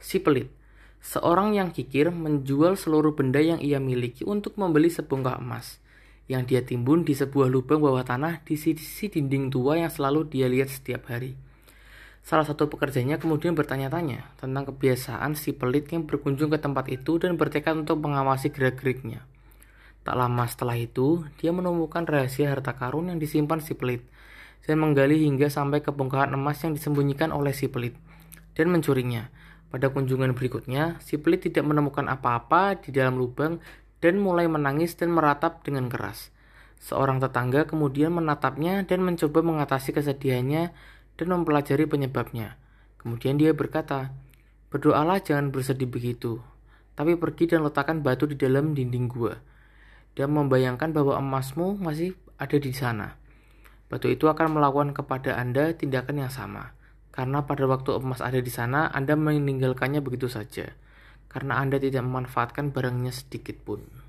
Si pelit, seorang yang kikir menjual seluruh benda yang ia miliki untuk membeli sebongkah emas yang dia timbun di sebuah lubang bawah tanah di sisi dinding tua yang selalu dia lihat setiap hari. Salah satu pekerjanya kemudian bertanya-tanya tentang kebiasaan si pelit yang berkunjung ke tempat itu dan bertekad untuk mengawasi gerak-geriknya. Tak lama setelah itu, dia menemukan rahasia harta karun yang disimpan si pelit dan menggali hingga sampai ke bongkahan emas yang disembunyikan oleh si pelit dan mencurinya. Pada kunjungan berikutnya, si pelit tidak menemukan apa-apa di dalam lubang dan mulai menangis dan meratap dengan keras. Seorang tetangga kemudian menatapnya dan mencoba mengatasi kesedihannya dan mempelajari penyebabnya. Kemudian dia berkata, Berdoalah jangan bersedih begitu, tapi pergi dan letakkan batu di dalam dinding gua, dan membayangkan bahwa emasmu masih ada di sana. Batu itu akan melakukan kepada Anda tindakan yang sama. Karena pada waktu emas ada di sana, Anda meninggalkannya begitu saja. Karena Anda tidak memanfaatkan barangnya sedikit pun.